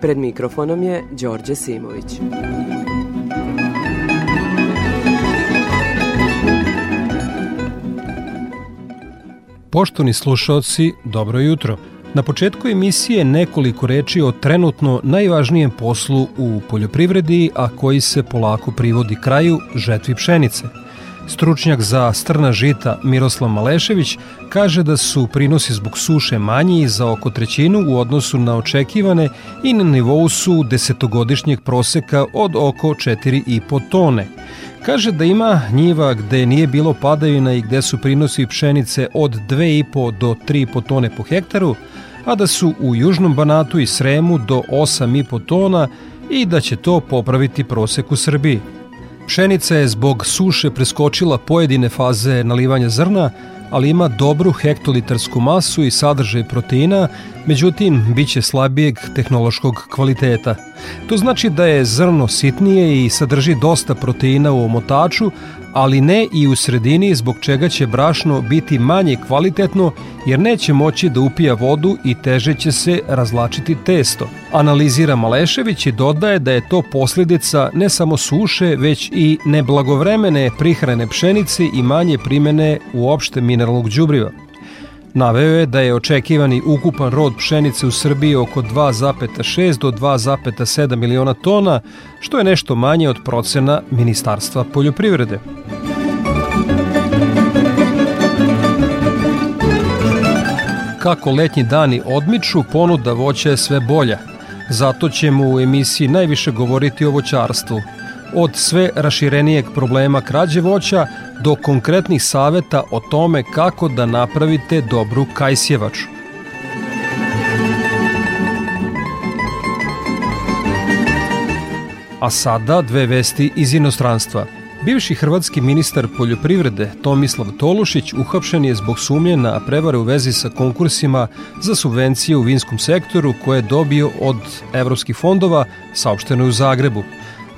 Pred mikrofonom je Đorđe Simović. Poštovni slušaoci, dobro jutro. Na početku emisije nekoliko reči o trenutno najvažnijem poslu u poljoprivredi, a koji se polako privodi kraju žetvi pšenice. Stručnjak za strna žita Miroslav Malešević kaže da su prinosi zbog suše manji za oko trećinu u odnosu na očekivane i na nivou su desetogodišnjeg proseka od oko 4,5 tone. Kaže da ima njiva gde nije bilo padavina i gde su prinosi pšenice od 2,5 do 3,5 tone po hektaru, a da su u Južnom Banatu i Sremu do 8,5 tona i da će to popraviti prosek u Srbiji. Pšenica je zbog suše preskočila pojedine faze nalivanja zrna, ali ima dobru hektolitarsku masu i sadržaj proteina, međutim, bit će slabijeg tehnološkog kvaliteta. To znači da je zrno sitnije i sadrži dosta proteina u omotaču, ali ne i u sredini zbog čega će brašno biti manje kvalitetno jer neće moći da upija vodu i teže će se razlačiti testo. Analizira Malešević i dodaje da je to posljedica ne samo suše, već i neblagovremene prihrane pšenice i manje primene uopšte mineralnog đubriva. Naveo je da je očekivani ukupan rod pšenice u Srbiji oko 2,6 do 2,7 miliona tona, što je nešto manje od procena Ministarstva poljoprivrede. Kako letnji dani odmiču, ponuda voća je sve bolja. Zato ćemo u emisiji najviše govoriti o voćarstvu. Od sve raširenijeg problema krađe voća do konkretnih saveta o tome kako da napravite dobru kajsjevaču. A sada dve vesti iz inostranstva. Bivši hrvatski ministar poljoprivrede Tomislav Tolušić uhapšen je zbog sumnje na prevare u vezi sa konkursima za subvencije u vinskom sektoru koje je dobio od evropskih fondova, saopšteno u Zagrebu.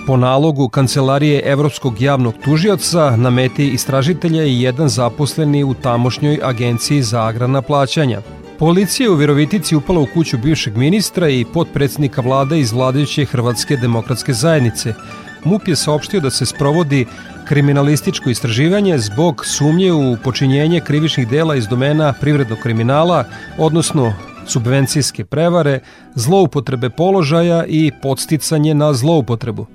Po nalogu Kancelarije Evropskog javnog tužioca na meti istražitelja je jedan zaposleni u tamošnjoj agenciji za agrana plaćanja. Policija je u Virovitici upala u kuću bivšeg ministra i potpredsednika vlada iz vladajuće Hrvatske demokratske zajednice. MUP je saopštio da se sprovodi kriminalističko istraživanje zbog sumnje u počinjenje krivičnih dela iz domena privrednog kriminala, odnosno subvencijske prevare, zloupotrebe položaja i podsticanje na zloupotrebu.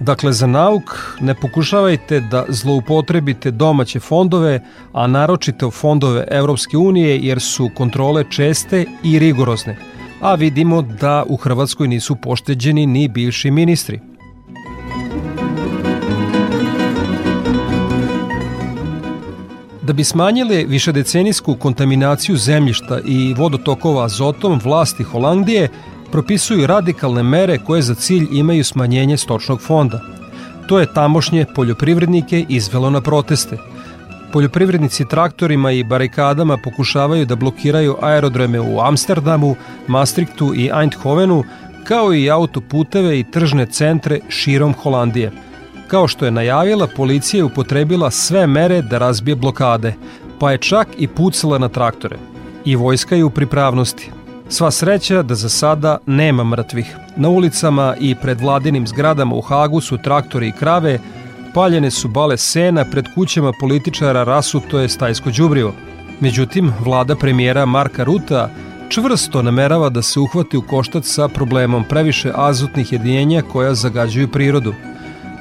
Dakle, za nauk ne pokušavajte da zloupotrebite domaće fondove, a naročito fondove Evropske unije jer su kontrole česte i rigorozne. A vidimo da u Hrvatskoj nisu pošteđeni ni bivši ministri. Da bi smanjile višedecenijsku kontaminaciju zemljišta i vodotokova azotom, vlasti Holandije propisuju radikalne mere koje za cilj imaju smanjenje stočnog fonda. To je tamošnje poljoprivrednike izvelo na proteste. Poljoprivrednici traktorima i barikadama pokušavaju da blokiraju aerodrome u Amsterdamu, Maastrichtu i Eindhovenu, kao i autoputeve i tržne centre širom Holandije – Kao što je najavila, policija je upotrebila sve mere da razbije blokade, pa je čak i pucala na traktore. I vojska je u pripravnosti. Sva sreća da za sada nema mrtvih. Na ulicama i pred vladinim zgradama u Hagu su traktori i krave, paljene su bale sena, pred kućama političara rasuto je stajsko đubrivo. Međutim, vlada premijera Marka Ruta čvrsto namerava da se uhvati u koštac sa problemom previše azotnih jedinjenja koja zagađuju prirodu –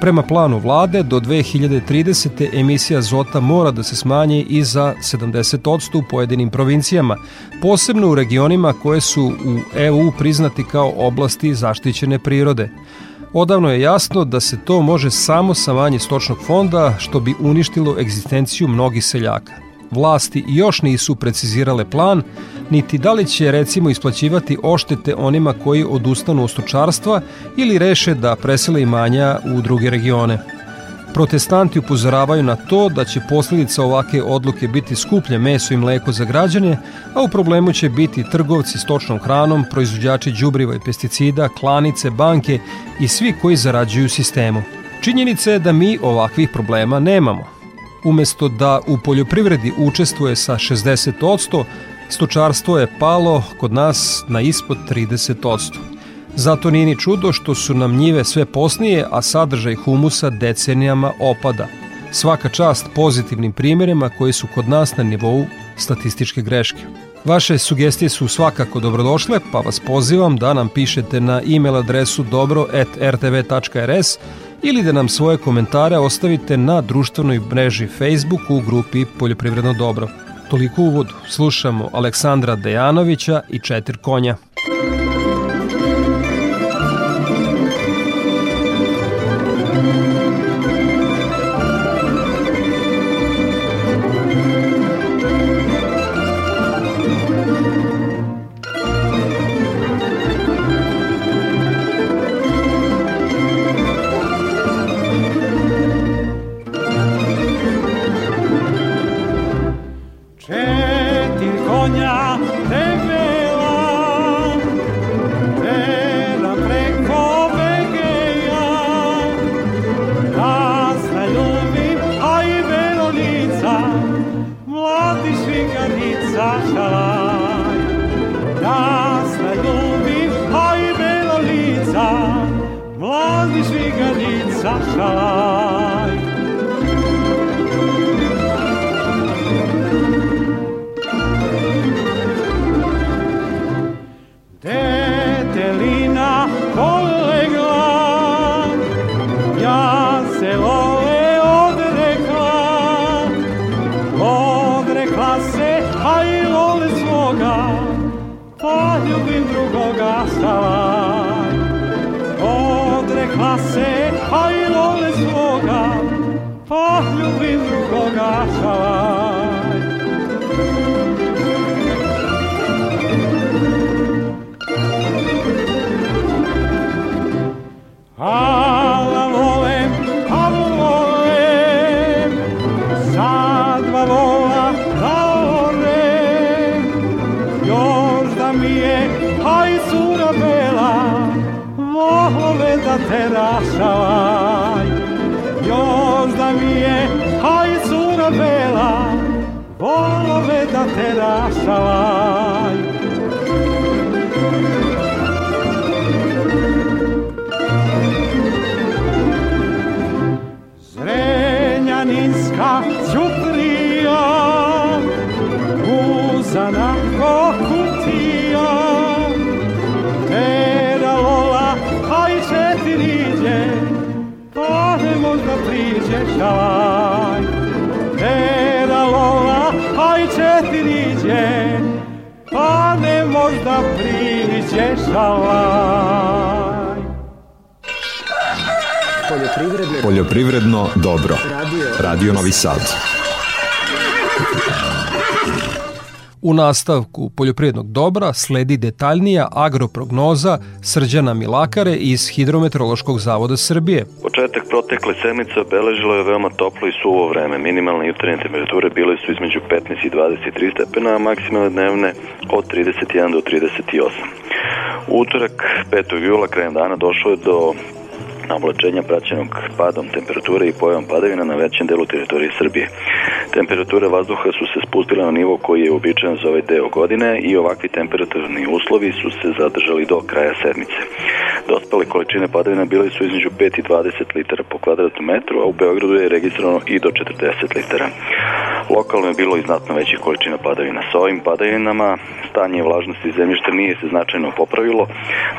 Prema planu vlade, do 2030. emisija azota mora da se smanji i za 70% u pojedinim provincijama, posebno u regionima koje su u EU priznati kao oblasti zaštićene prirode. Odavno je jasno da se to može samo sa manje stočnog fonda, što bi uništilo egzistenciju mnogih seljaka. Vlasti još nisu precizirale plan, niti da li će recimo isplaćivati oštete onima koji odustanu od stočarstva ili reše da presele imanja u druge regione. Protestanti upozoravaju na to da će posljedica ovake odluke biti skuplje meso i mleko za građane, a u problemu će biti trgovci stočnom hranom, proizvođači đubriva i pesticida, klanice, banke i svi koji zarađuju sistemu. Činjenica je da mi ovakvih problema nemamo. Umesto da u poljoprivredi učestvuje sa 60%, stočarstvo je palo kod nas na ispod 30%. Zato nije ni čudo što su nam njive sve posnije, a sadržaj humusa decenijama opada. Svaka čast pozitivnim primjerima koji su kod nas na nivou statističke greške. Vaše sugestije su svakako dobrodošle, pa vas pozivam da nam pišete na e-mail adresu dobro.rtv.rs ili da nam svoje komentare ostavite na društvenoj mreži Facebook u grupi Poljoprivredno dobro. Toliko uvodu. Slušamo Aleksandra Dejanovića i Četir konja. Poljoprivredno Sad. U nastavku poljoprivrednog dobra sledi detaljnija agroprognoza Srđana Milakare iz Hidrometeorološkog zavoda Srbije. Početak protekle sedmice obeležilo je veoma toplo i suvo vreme. Minimalne jutarnje temperature bile su između 15 i 23 stepena, a maksimalne dnevne od 31 do 38. U utorak 5. jula krajem dana došlo je do oblačenja praćenog padom temperature i pojavom padavina na većem delu teritorije Srbije. Temperature vazduha su se spustile na nivo koji je uobičajen za ovaj deo godine i ovakvi temperaturni uslovi su se zadržali do kraja sedmice. Dospale količine padavina bile su između 5 i 20 litara po kvadratnom metru, a u Beogradu je registrovano i do 40 litara. Lokalno je bilo i znatno većih količina padavina. Sa ovim padavinama stanje vlažnosti zemljišta nije se značajno popravilo,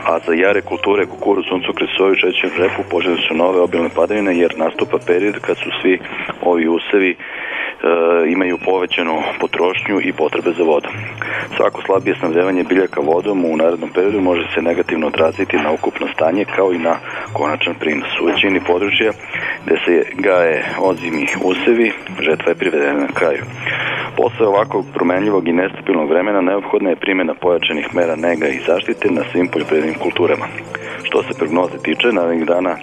a za jare kulture kukuruz, suncokret, soju, čećer, repu poželjene su nove obilne padavine jer nastupa period kad su svi ovi usevi imaju povećanu potrošnju i potrebe za vodom. Svako slabije snabdevanje biljaka vodom u narednom periodu može se negativno odraziti na ukupno stanje kao i na konačan prinos. U većini područja gde se gaje ozimi usevi, žetva je privedena na kraju. Posle ovakvog promenljivog i nestabilnog vremena neophodna je primjena pojačanih mera nega i zaštite na svim poljoprivrednim kulturama. Što se prognoze tiče, narednih dana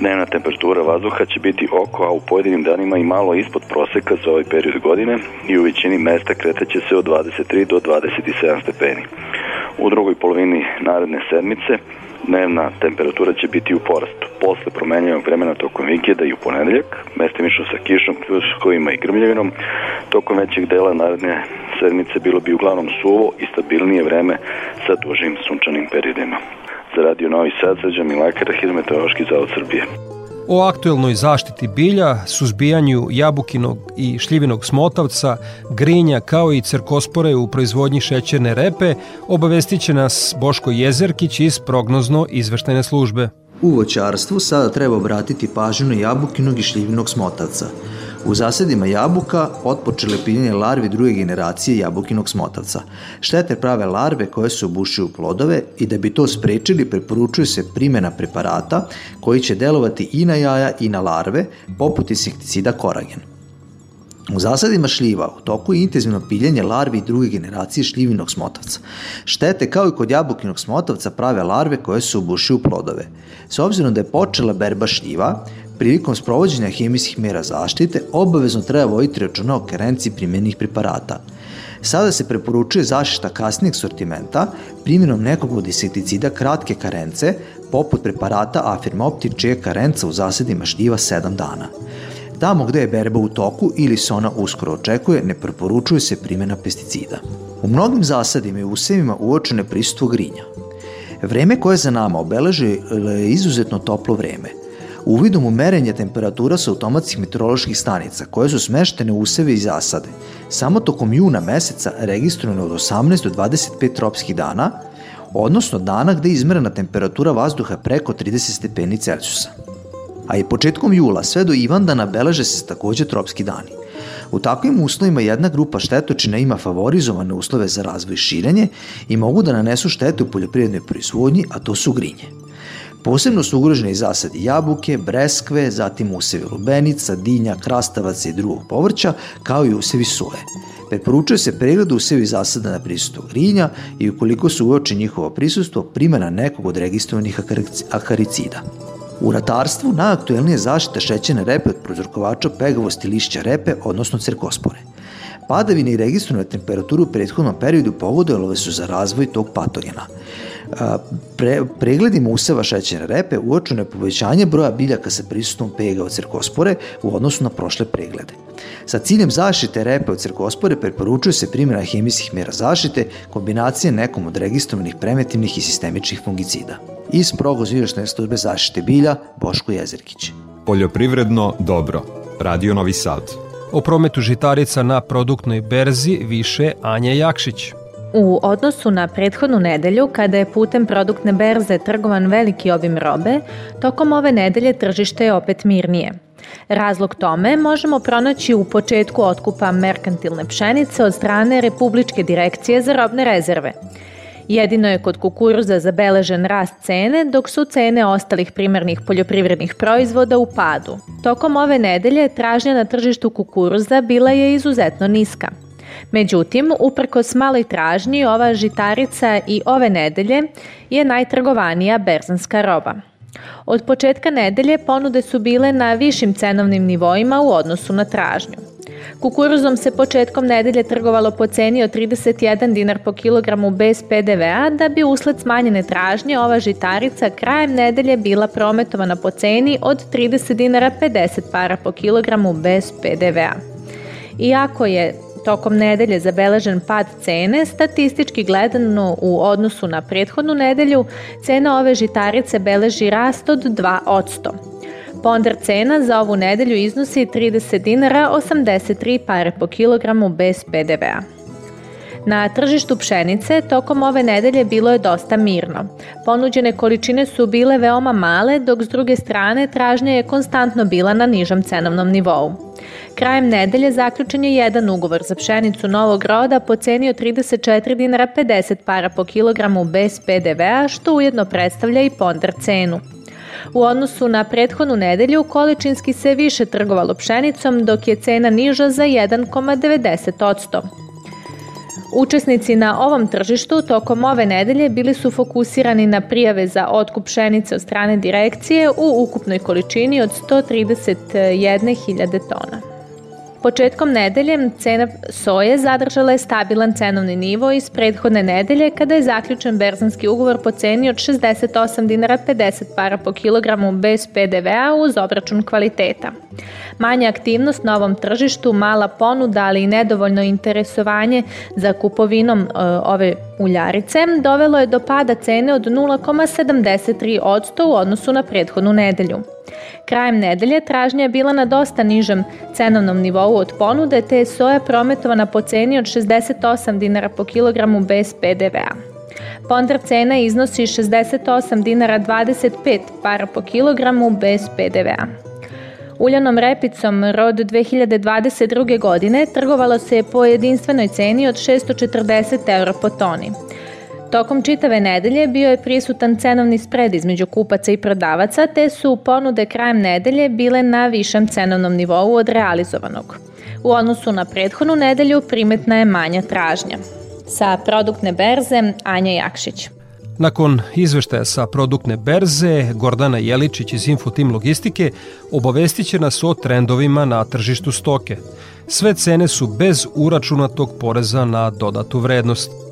dnevna temperatura vazduha će biti oko, a u pojedinim danima i malo ispod proseka za ovaj period godine i u većini mesta kretaće se od 23 do 27 stepeni. U drugoj polovini naredne sedmice dnevna temperatura će biti u porastu. Posle promenjenog vremena tokom vikenda i u ponedeljak, mestimično sa kišom, pljuskovima i grmljavinom, tokom većeg dela naredne sedmice bilo bi uglavnom suvo i stabilnije vreme sa dužim sunčanim periodima. Za Radio Novi Sad, Srđan Milakara, Hidrometeorološki zavod Srbije. O aktuelnoj zaštiti bilja, suzbijanju jabukinog i šljivinog smotavca, grinja kao i cerkospore u proizvodnji šećerne repe, obavestit će nas Boško Jezerkić iz prognozno izveštajne službe. U voćarstvu sada treba obratiti pažnju na jabukinog i šljivinog smotavca. U zasadima jabuka otpočele piljenje larvi druge generacije jabukinog smotavca. Štete prave larve koje se obušuju plodove i da bi to sprečili preporučuje se primjena preparata koji će delovati i na jaja i na larve, poput insekticida koragen. U zasadima šljiva u toku je intenzivno piljenje larvi druge generacije šljivinog smotavca. Štete kao i kod jabukinog smotavca prave larve koje se ubušuju plodove. S obzirom da je počela berba šljiva, prilikom sprovođenja hemijskih mera zaštite obavezno treba voditi računa o karenciji primjenih preparata. Sada se preporučuje zaštita kasnijeg sortimenta primjenom nekog od insekticida kratke karence, poput preparata Afirmoptin, čija je karenca u zasadima šljiva 7 dana. Tamo gde je berba u toku ili se ona uskoro očekuje, ne preporučuje se primjena pesticida. U mnogim zasadima i usevima uočene prisustvo grinja. Vreme koje za nama obeležuje je izuzetno toplo vreme – uvidom u merenje temperatura sa automatskih meteoroloških stanica koje su smeštene u useve i zasade. Samo tokom juna meseca registrovano od 18 do 25 tropskih dana, odnosno dana gde je izmerena temperatura vazduha preko 30 stepeni Celsijusa. A i početkom jula sve do Ivandana beleže se takođe tropski dani. U takvim uslovima jedna grupa štetočina ima favorizovane uslove za razvoj i širenje i mogu da nanesu štete u poljoprivrednoj proizvodnji, a to su grinje. Posebno su ugroženi zasadi jabuke, breskve, zatim usevi lubenica, dinja, krastavaca i drugog povrća, kao i usevi soje. Preporučuje se pregled usevi zasada na prisustvo grinja i ukoliko su uoči njihovo prisustvo, primjena nekog od registrovanih akaricida. U ratarstvu najaktuelnije zaštita šećene repe od prozorkovača pegavosti lišća repe, odnosno cerkospore. Padavine i registrovane temperaturu u prethodnom periodu povodovale su za razvoj tog patogena pre, pregledima useva šećerne repe uočeno je povećanje broja biljaka sa prisutnom pega od cirkospore u odnosu na prošle preglede. Sa ciljem zaštite repe od cirkospore preporučuje se primjena hemijskih mera zaštite, kombinacije nekom od registrovanih preventivnih i sistemičnih fungicida. Iz progoz izveštene službe zaštite bilja Boško Jezerkić. Poljoprivredno dobro. Radio Novi Sad. O prometu žitarica na produktnoj berzi više Anja Jakšić. U odnosu na prethodnu nedelju, kada je putem produktne berze trgovan veliki obim robe, tokom ove nedelje tržište je opet mirnije. Razlog tome možemo pronaći u početku otkupa merkantilne pšenice od strane Republičke direkcije za robne rezerve. Jedino je kod kukuruza zabeležen rast cene, dok su cene ostalih primarnih poljoprivrednih proizvoda u padu. Tokom ove nedelje tražnja na tržištu kukuruza bila je izuzetno niska – Međutim, uprkos maloj tražnji, ova žitarica i ove nedelje je najtrgovanija berzanska roba. Od početka nedelje ponude su bile na višim cenovnim nivoima u odnosu na tražnju. Kukuruzom se početkom nedelje trgovalo po ceni od 31 dinar po kilogramu bez PDV-a, da bi usled smanjene tražnje ova žitarica krajem nedelje bila prometovana po ceni od 30 dinara 50 para po kilogramu bez PDV-a. Iako je tokom nedelje zabeležen pad cene, statistički gledano u odnosu na prethodnu nedelju, cena ove žitarice beleži rast od 2%. Ponder cena za ovu nedelju iznosi 30 dinara 83 pare po kilogramu bez PDV-a. Na tržištu pšenice tokom ove nedelje bilo je dosta mirno. Ponuđene količine su bile veoma male, dok s druge strane tražnja je konstantno bila na nižom cenovnom nivou. Krajem nedelje zaključen je jedan ugovor za pšenicu novog roda po ceni od 34 dinara 50 para po kilogramu bez PDV-a, što ujedno predstavlja i ponder cenu. U odnosu na prethodnu nedelju količinski se više trgovalo pšenicom, dok je cena niža za 1,90%. Učesnici na ovom tržištu tokom ove nedelje bili su fokusirani na prijave za otkup pšenice od strane direkcije u ukupnoj količini od 131.000 tona. Početkom nedelje cena soje zadržala je stabilan cenovni nivo iz prethodne nedelje kada je zaključen berzanski ugovor po ceni od 68 dinara 50 para po kilogramu bez PDV-a uz obračun kvaliteta. Manja aktivnost na ovom tržištu, mala ponuda, ali i nedovoljno interesovanje za kupovinom e, ove uljarice dovelo je do pada cene od 0,73% u odnosu na prethodnu nedelju. Krajem nedelje tražnja je bila na dosta nižem cenovnom nivou od ponude, te je soja prometovana po ceni od 68 dinara po kilogramu bez PDV-a. Pondar cena iznosi 68 dinara 25 para po kilogramu bez PDV-a. Uljanom repicom rod 2022. godine trgovalo se po jedinstvenoj ceni od 640 euro po toni. Tokom čitave nedelje bio je prisutan cenovni spred između kupaca i prodavaca, te su ponude krajem nedelje bile na višem cenovnom nivou od realizovanog. U odnosu na prethodnu nedelju primetna je manja tražnja. Sa produktne berze Anja Jakšić. Nakon izveštaja sa produktne berze, Gordana Jeličić iz Infotim Logistike obavestit će nas o trendovima na tržištu stoke. Sve cene su bez uračunatog poreza na dodatu vrednost.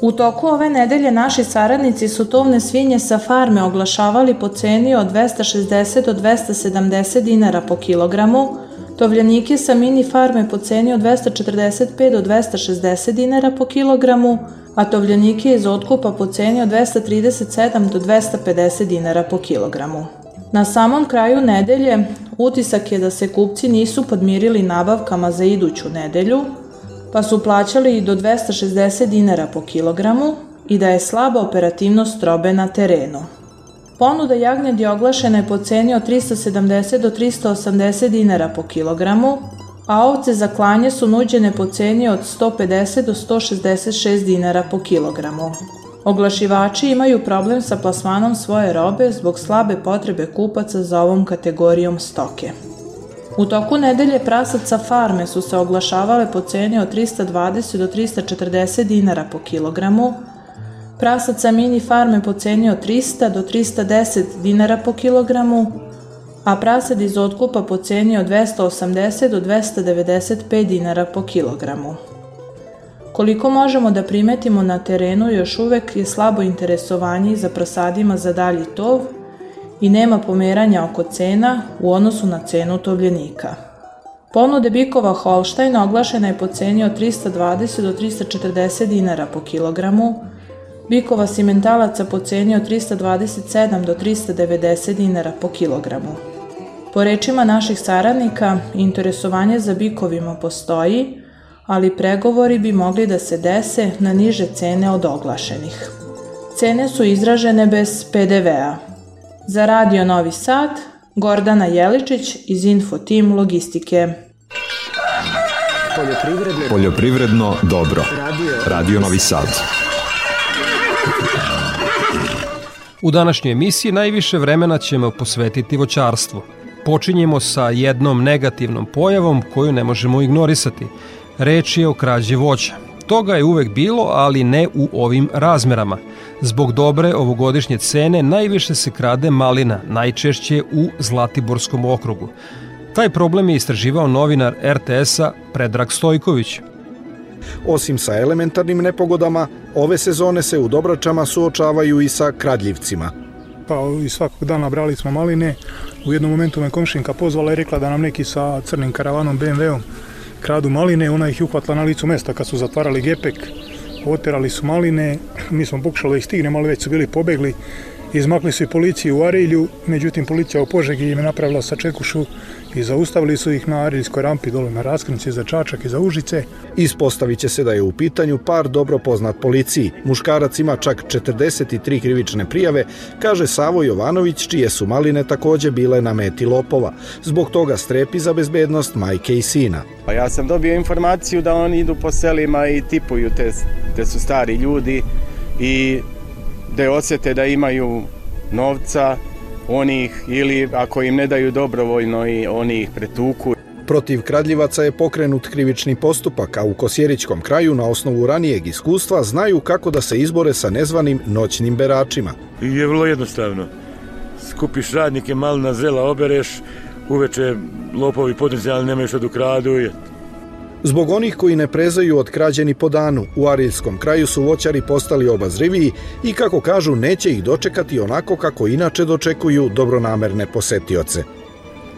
U toku ove nedelje naši saradnici su tovne svinje sa farme oglašavali po ceni od 260 do 270 dinara po kilogramu, tovljanike sa mini farme po ceni od 245 do 260 dinara po kilogramu, a tovljanike iz otkupa po ceni od 237 do 250 dinara po kilogramu. Na samom kraju nedelje utisak je da se kupci nisu podmirili nabavkama za iduću nedelju, pa su plaćali i do 260 dinara po kilogramu i da je slaba operativnost robe na terenu. Ponuda jagnjadi oglašena je po ceni od 370 do 380 dinara po kilogramu, a ovce za klanje su nuđene po ceni od 150 do 166 dinara po kilogramu. Oglašivači imaju problem sa plasmanom svoje robe zbog slabe potrebe kupaca za ovom kategorijom stoke. U toku nedelje prasaca farme su se oglašavale po ceni od 320 do 340 dinara po kilogramu, prasaca mini farme po ceni od 300 do 310 dinara po kilogramu, a prasad iz otkupa po ceni od 280 do 295 dinara po kilogramu. Koliko možemo da primetimo na terenu, još uvek je slabo interesovanje za prasadima za dalji tov – i nema pomeranja oko cena u odnosu na cenu tovljenika. Ponude bikova Holstein oglašena je po ceni od 320 do 340 dinara po kilogramu, bikova simentalaca po ceni od 327 do 390 dinara po kilogramu. Po rečima naših saradnika, interesovanje za bikovima postoji, ali pregovori bi mogli da se dese na niže cene od oglašenih. Cene su izražene bez PDV-a, Za Radio Novi Sad, Gordana Jeličić iz Info Team Logistike. Poljoprivredno, Poljoprivredno dobro. Radio, Radio Novi Sad. U današnjoj emisiji najviše vremena ćemo posvetiti voćarstvu. Počinjemo sa jednom negativnom pojavom koju ne možemo ignorisati. Reč je o krađi voća. Toga je uvek bilo, ali ne u ovim razmerama. Zbog dobre ovogodišnje cene najviše se krade malina, najčešće u Zlatiborskom okrugu. Taj problem je istraživao novinar RTS-a Predrag Stojković. Osim sa elementarnim nepogodama, ove sezone se u Dobračama suočavaju i sa kradljivcima. Pa i svakog dana brali smo maline. U jednom momentu me komšinka pozvala i rekla da nam neki sa crnim karavanom BMW-om kradu maline, ona ih je uhvatila na licu mesta kad su zatvarali gepek, oterali su maline, mi smo pokušali da ih stignemo, ali već su bili pobegli, izmakli su i policiji u Arilju, međutim policija u Požegi im je napravila sačekušu i zaustavili su ih na Ariljskoj rampi dole na raskrnici za Čačak i za Užice. Ispostavit će se da je u pitanju par dobro poznat policiji. Muškarac ima čak 43 krivične prijave, kaže Savo Jovanović, čije su maline takođe bile na meti lopova. Zbog toga strepi za bezbednost majke i sina. Pa ja sam dobio informaciju da oni idu po selima i tipuju te, te su stari ljudi i da osete da imaju novca, oni ih ili ako im ne daju dobrovoljno i oni ih pretuku. Protiv kradljivaca je pokrenut krivični postupak, a u Kosjerićkom kraju na osnovu ranijeg iskustva znaju kako da se izbore sa nezvanim noćnim beračima. Je vrlo jednostavno. Skupiš radnike, malo na zela obereš, uveče lopovi potencijalni nemaju što da ukradu i Zbog onih koji ne prezaju od krađeni po danu, u Ariljskom kraju su voćari postali obazriviji i kako kažu neće ih dočekati onako kako inače dočekuju dobronamerne posetioce.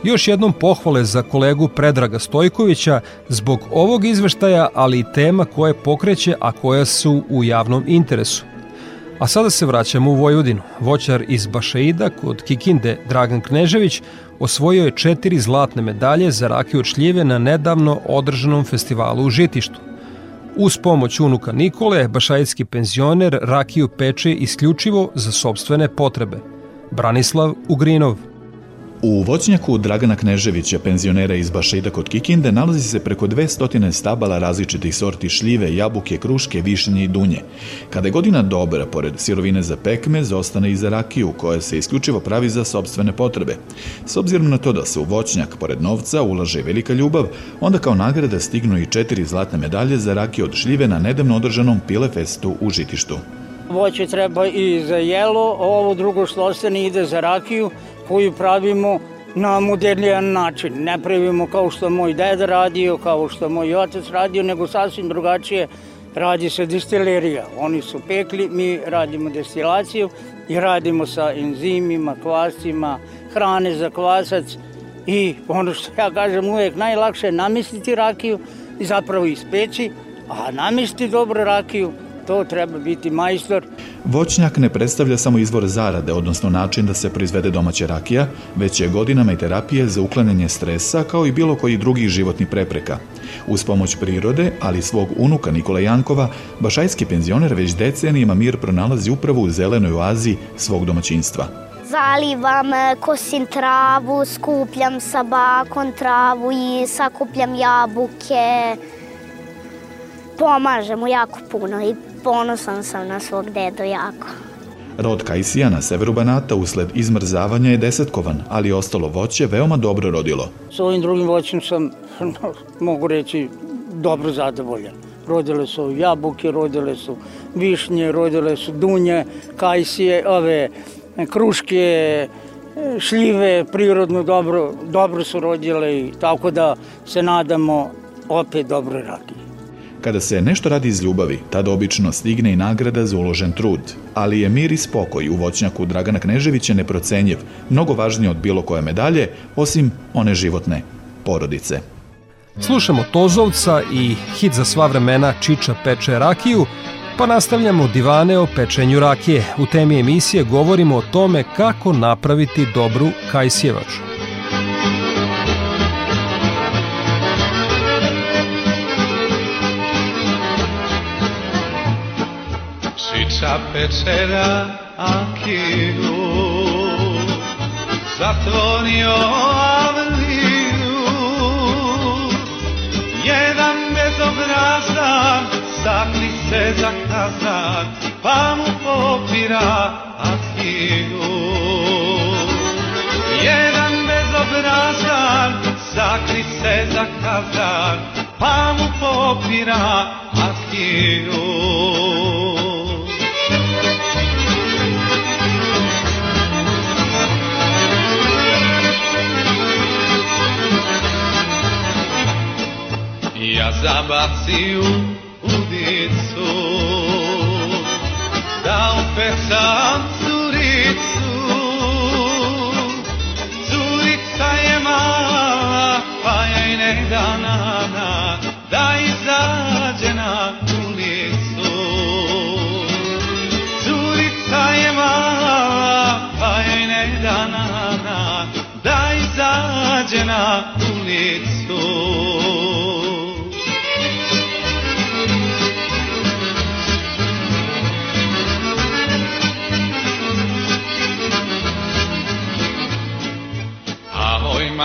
Još jednom pohvale za kolegu Predraga Stojkovića zbog ovog izveštaja, ali i tema koje pokreće, a koja su u javnom interesu. A sada se vraćamo u Vojvodinu. Voćar iz Bašeida kod Kikinde Dragan Knežević osvojio je četiri zlatne medalje za rakiju od šljive na nedavno održanom festivalu u Žitištu. Uz pomoć unuka Nikole, bašajski penzioner rakiju peče isključivo za sobstvene potrebe. Branislav Ugrinov – U voćnjaku Dragana Kneževića, penzionera iz Bašida kod Kikinde, nalazi se preko 200 stabala različitih sorti šljive, jabuke, kruške, višnje i dunje. Kada je godina dobra, pored sirovine za pekme, zostane i za rakiju, koja se isključivo pravi za sobstvene potrebe. S obzirom na to da se u voćnjak, pored novca, ulaže velika ljubav, onda kao nagrada stignu i četiri zlatne medalje za rakiju od šljive na nedavno održanom Pilefestu u Žitištu. Voće treba i za jelo, ovo drugo što ostane ide za rakiju, koju pravimo na modernijan način. Ne pravimo kao što moj deda radio, kao što moj otac radio, nego sasvim drugačije radi se distilerija. Oni su pekli, mi radimo destilaciju i radimo sa enzimima, kvascima, hrane za kvasac i ono što ja kažem uvek najlakše je namisliti rakiju i zapravo ispeći, a namisliti dobro rakiju to treba biti majstor. Voćnjak ne predstavlja samo izvor zarade, odnosno način da se proizvede domaća rakija, već je godinama i terapije za uklanjanje stresa kao i bilo koji drugih životnih prepreka. Uz pomoć prirode, ali svog unuka Nikola Jankova, bašajski penzioner već decenijima mir pronalazi upravo u zelenoj oazi svog domaćinstva. Zalivam, kosim travu, skupljam sa bakom travu i sakupljam jabuke. Pomaže mu jako puno i ponosan sam na svog dedu jako. Rod kajsija na severu Banata usled izmrzavanja je desetkovan, ali ostalo voće veoma dobro rodilo. S ovim drugim voćem sam, mogu reći, dobro zadovoljan. Rodile su jabuke, rodile su višnje, rodile su dunje, kajsije, ove kruške, šljive, prirodno dobro, dobro su rodile i tako da se nadamo opet dobro radi. Kada se nešto radi iz ljubavi, tada obično stigne i nagrada za uložen trud. Ali je mir i spokoj u voćnjaku Dragana Kneževića neprocenjiv, mnogo važnije od bilo koje medalje, osim one životne, porodice. Slušamo Tozovca i hit za sva vremena Čiča peče rakiju, pa nastavljamo divane o pečenju rakije. U temi emisije govorimo o tome kako napraviti dobru kajsjevaču. Pečera Akiju Zatvorio avliju Jedan bezobrazan Sakli se za kazan Pa mu popira Akiju Jedan bezobrazan Sakli se za Pa mu popira Akiju ja zabaci u udicu da upecam curicu. Curica je mala pa ja i ne da nada da izađe na ulicu. Curica je mala pa ja i ne da nada da izađe na ulicu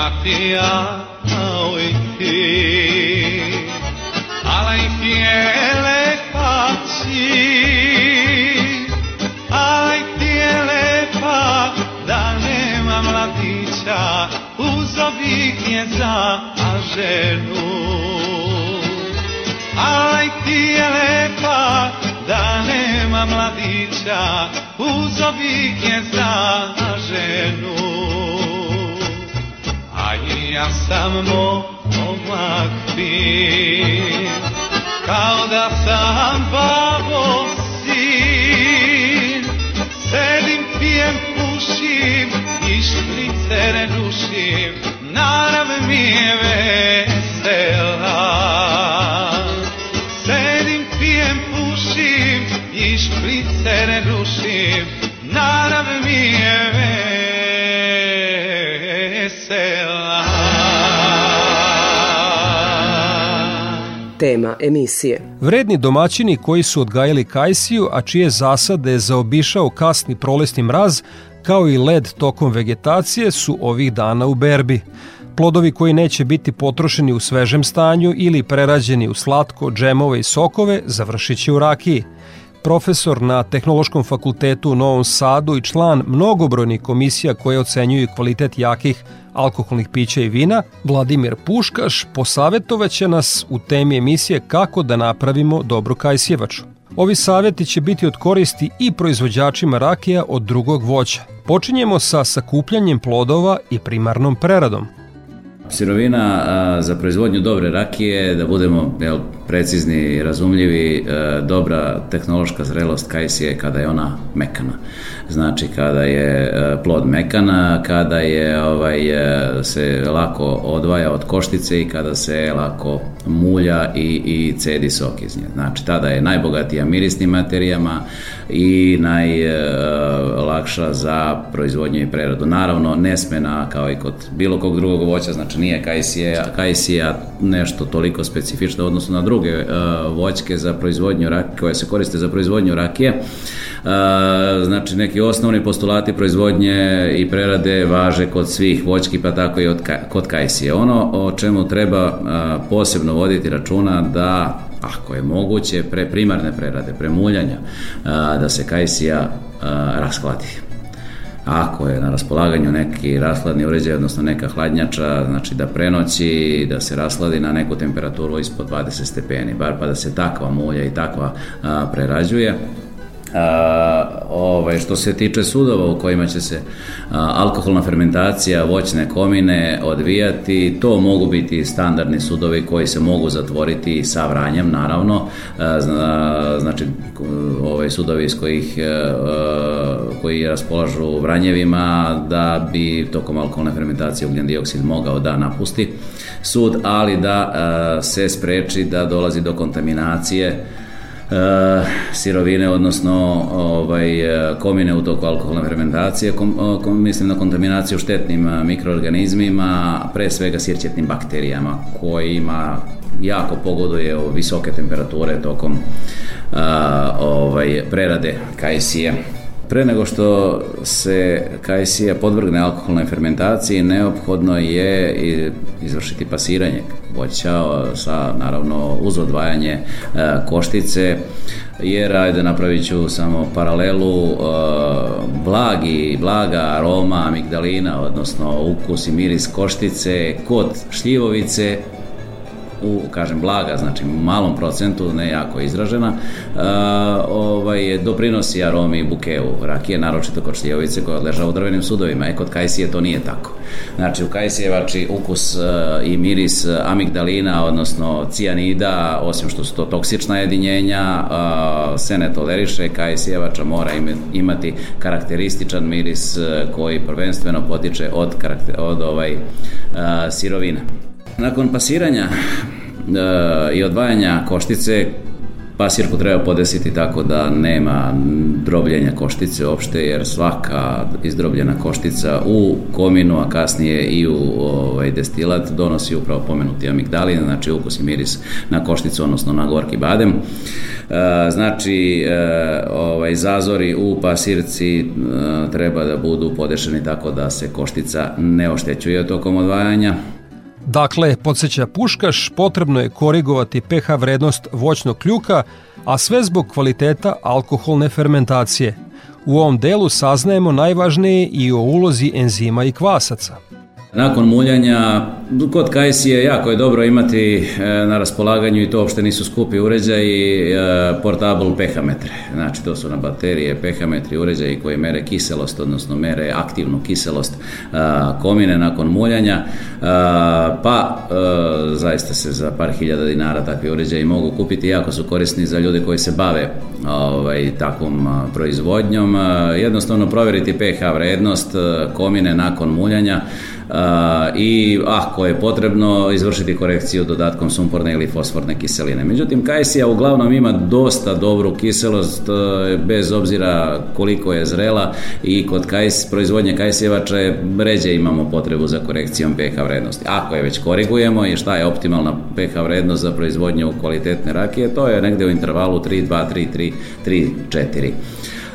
Mattia oiti alla infiele facci alla infiele fa da ne mladića uzo viknje za ženu Aj ti je lepa da nema mladića uzo viknje za ženu A ja sam momak fin. Kao da sam babo sin. Sedim pijem pušim i šprice ne dušim narav mi je vesela. Sedim pijem pušim i šprice dušim Tema emisije. Vredni domaćini koji su odgajali kajsiju, a čije zasade je zaobišao kasni prolesni mraz, kao i led tokom vegetacije, su ovih dana u berbi. Plodovi koji neće biti potrošeni u svežem stanju ili prerađeni u slatko, džemove i sokove završit će u rakiji profesor na Tehnološkom fakultetu u Novom Sadu i član mnogobrojnih komisija koje ocenjuju kvalitet jakih alkoholnih pića i vina, Vladimir Puškaš posavetovaće nas u temi emisije kako da napravimo dobru kajsjevaču. Ovi savjeti će biti od koristi i proizvođačima rakija od drugog voća. Počinjemo sa sakupljanjem plodova i primarnom preradom. Sirovina za proizvodnju dobre rakije, da budemo jel, precizni i razumljivi, e, dobra tehnološka zrelost kajsije kada je ona mekana. Znači kada je e, plod mekana, kada je ovaj e, se lako odvaja od koštice i kada se lako mulja i, i cedi sok iz nje. Znači tada je najbogatija mirisnim materijama i najlakša za proizvodnju i preradu. Naravno, nesmena kao i kod bilo kog drugog voća, znači nije kajsija, kajsija nešto toliko specifično odnosno na druge uh, voćke za proizvodnju rakije, koje se koriste za proizvodnju rakije. Znači neki osnovni postulati proizvodnje i prerade važe kod svih voćki pa tako i od, kod kajsije. Ono o čemu treba posebno voditi računa da ako je moguće pre primarne prerade, premuljanja, da se kajsija raskladi ako je na raspolaganju neki rashladni uređaj, odnosno neka hladnjača, znači da prenoći, da se rasladi na neku temperaturu ispod 20 stepeni, bar pa da se takva mulja i takva a, prerađuje. A, ovaj, što se tiče sudova u kojima će se a, alkoholna fermentacija voćne komine odvijati, to mogu biti standardni sudovi koji se mogu zatvoriti sa vranjem, naravno, a, zna, znači ovaj, sudovi iz kojih a, koji raspolažu vranjevima da bi tokom alkoholne fermentacije ugljen dioksid mogao da napusti sud, ali da a, se spreči da dolazi do kontaminacije e, sirovine, odnosno ovaj, e, komine u toku alkoholne fermentacije, kom, kom, mislim na kontaminaciju štetnim e, mikroorganizmima, pre svega sirćetnim bakterijama, kojima jako pogoduje visoke temperature tokom a, e, ovaj, prerade kajsije. Pre nego što se kajsija podvrgne alkoholnoj fermentaciji, neophodno je izvršiti pasiranje voća sa naravno uz odvajanje e, koštice jer ajde napravit ću samo paralelu e, blagi, blaga aroma amigdalina odnosno ukus i miris koštice kod šljivovice u, kažem, blaga, znači u malom procentu, ne jako izražena, uh, ovaj, doprinosi aromi bukeu rakije, naročito kod šljivovice koja odleža u drvenim sudovima. E, kod kajsije to nije tako. Znači, u kajsijevači ukus uh, i miris amigdalina, odnosno cijanida, osim što su to toksična jedinjenja, uh, se ne toleriše, kajsijevača mora imati karakterističan miris koji prvenstveno potiče od, karakter, od ovaj, sirovina. Nakon pasiranja e, i odvajanja koštice pasirku treba podesiti tako da nema drobljenja koštice uopšte jer svaka izdrobljena koštica u kominu a kasnije i u ovaj, destilat donosi upravo pomenuti amigdalin znači ukus i miris na košticu odnosno na gorki badem. E, znači e, ovaj, zazori u pasirci e, treba da budu podešeni tako da se koštica ne oštećuje tokom odvajanja Dakle, podsjeća Puškaš, potrebno je korigovati pH vrednost voćnog kljuka, a sve zbog kvaliteta alkoholne fermentacije. U ovom delu saznajemo najvažnije i o ulozi enzima i kvasaca. Nakon muljanja, kod kajsije jako je dobro imati e, na raspolaganju i to uopšte nisu skupi uređaji, e, portable pH metre. Znači to su na baterije pH metri uređaji koji mere kiselost, odnosno mere aktivnu kiselost e, komine nakon muljanja, pa zaista se za par hiljada dinara takvi uređaji mogu kupiti, jako su korisni za ljude koji se bave ovaj, takvom proizvodnjom. Jednostavno provjeriti pH vrednost komine nakon muljanja, i ako je potrebno izvršiti korekciju dodatkom sumporne ili fosforne kiseline. Međutim, kajsija uglavnom ima dosta dobru kiselost e, bez obzira koliko je zrela i kod kajs, proizvodnje kajsjevača ređe imamo potrebu za korekcijom pH vrednosti. Ako je već korigujemo i šta je optimalna pH vrednost za proizvodnju kvalitetne rakije, to je negde u intervalu 3, 2, 3, 3, 3, 4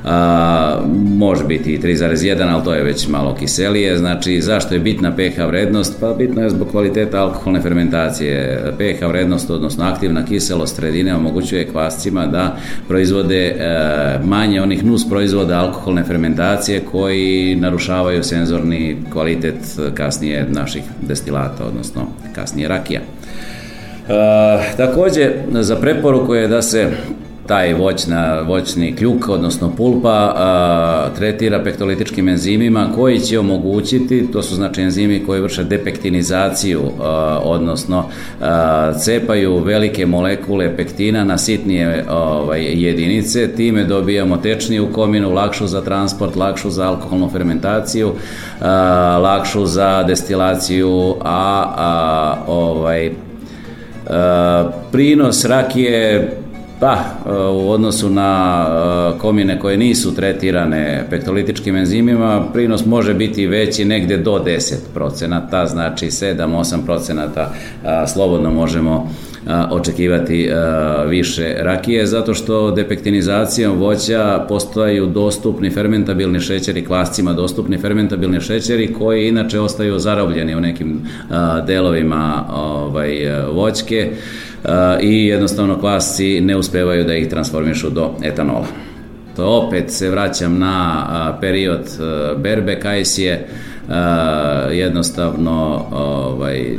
a, može biti i 3,1, ali to je već malo kiselije. Znači, zašto je bitna pH vrednost? Pa bitno je zbog kvaliteta alkoholne fermentacije. pH vrednost, odnosno aktivna kiselost sredine omogućuje kvascima da proizvode e, manje onih nus proizvoda alkoholne fermentacije koji narušavaju senzorni kvalitet kasnije naših destilata, odnosno kasnije rakija. E, takođe, za preporuku je da se taj voćna, voćni kljuk, odnosno pulpa, a, tretira pektolitičkim enzimima koji će omogućiti, to su znači enzimi koji vrše depektinizaciju, a, odnosno a, cepaju velike molekule pektina na sitnije ovaj, jedinice, time dobijamo tečniju kominu, lakšu za transport, lakšu za alkoholnu fermentaciju, a, lakšu za destilaciju, a, a ovaj, a, prinos rakije Pa, e, u odnosu na e, komine koje nisu tretirane pektolitičkim enzimima, prinos može biti veći negde do 10 procenata, znači 7-8 procenata slobodno možemo očekivati više rakije, zato što depektinizacijom voća postaju dostupni fermentabilni šećeri, kvascima dostupni fermentabilni šećeri koji inače ostaju zarobljeni u nekim delovima ovaj, voćke i jednostavno kvasci ne uspevaju da ih transformišu do etanola. To opet se vraćam na period berbe kajsije, jednostavno ovaj,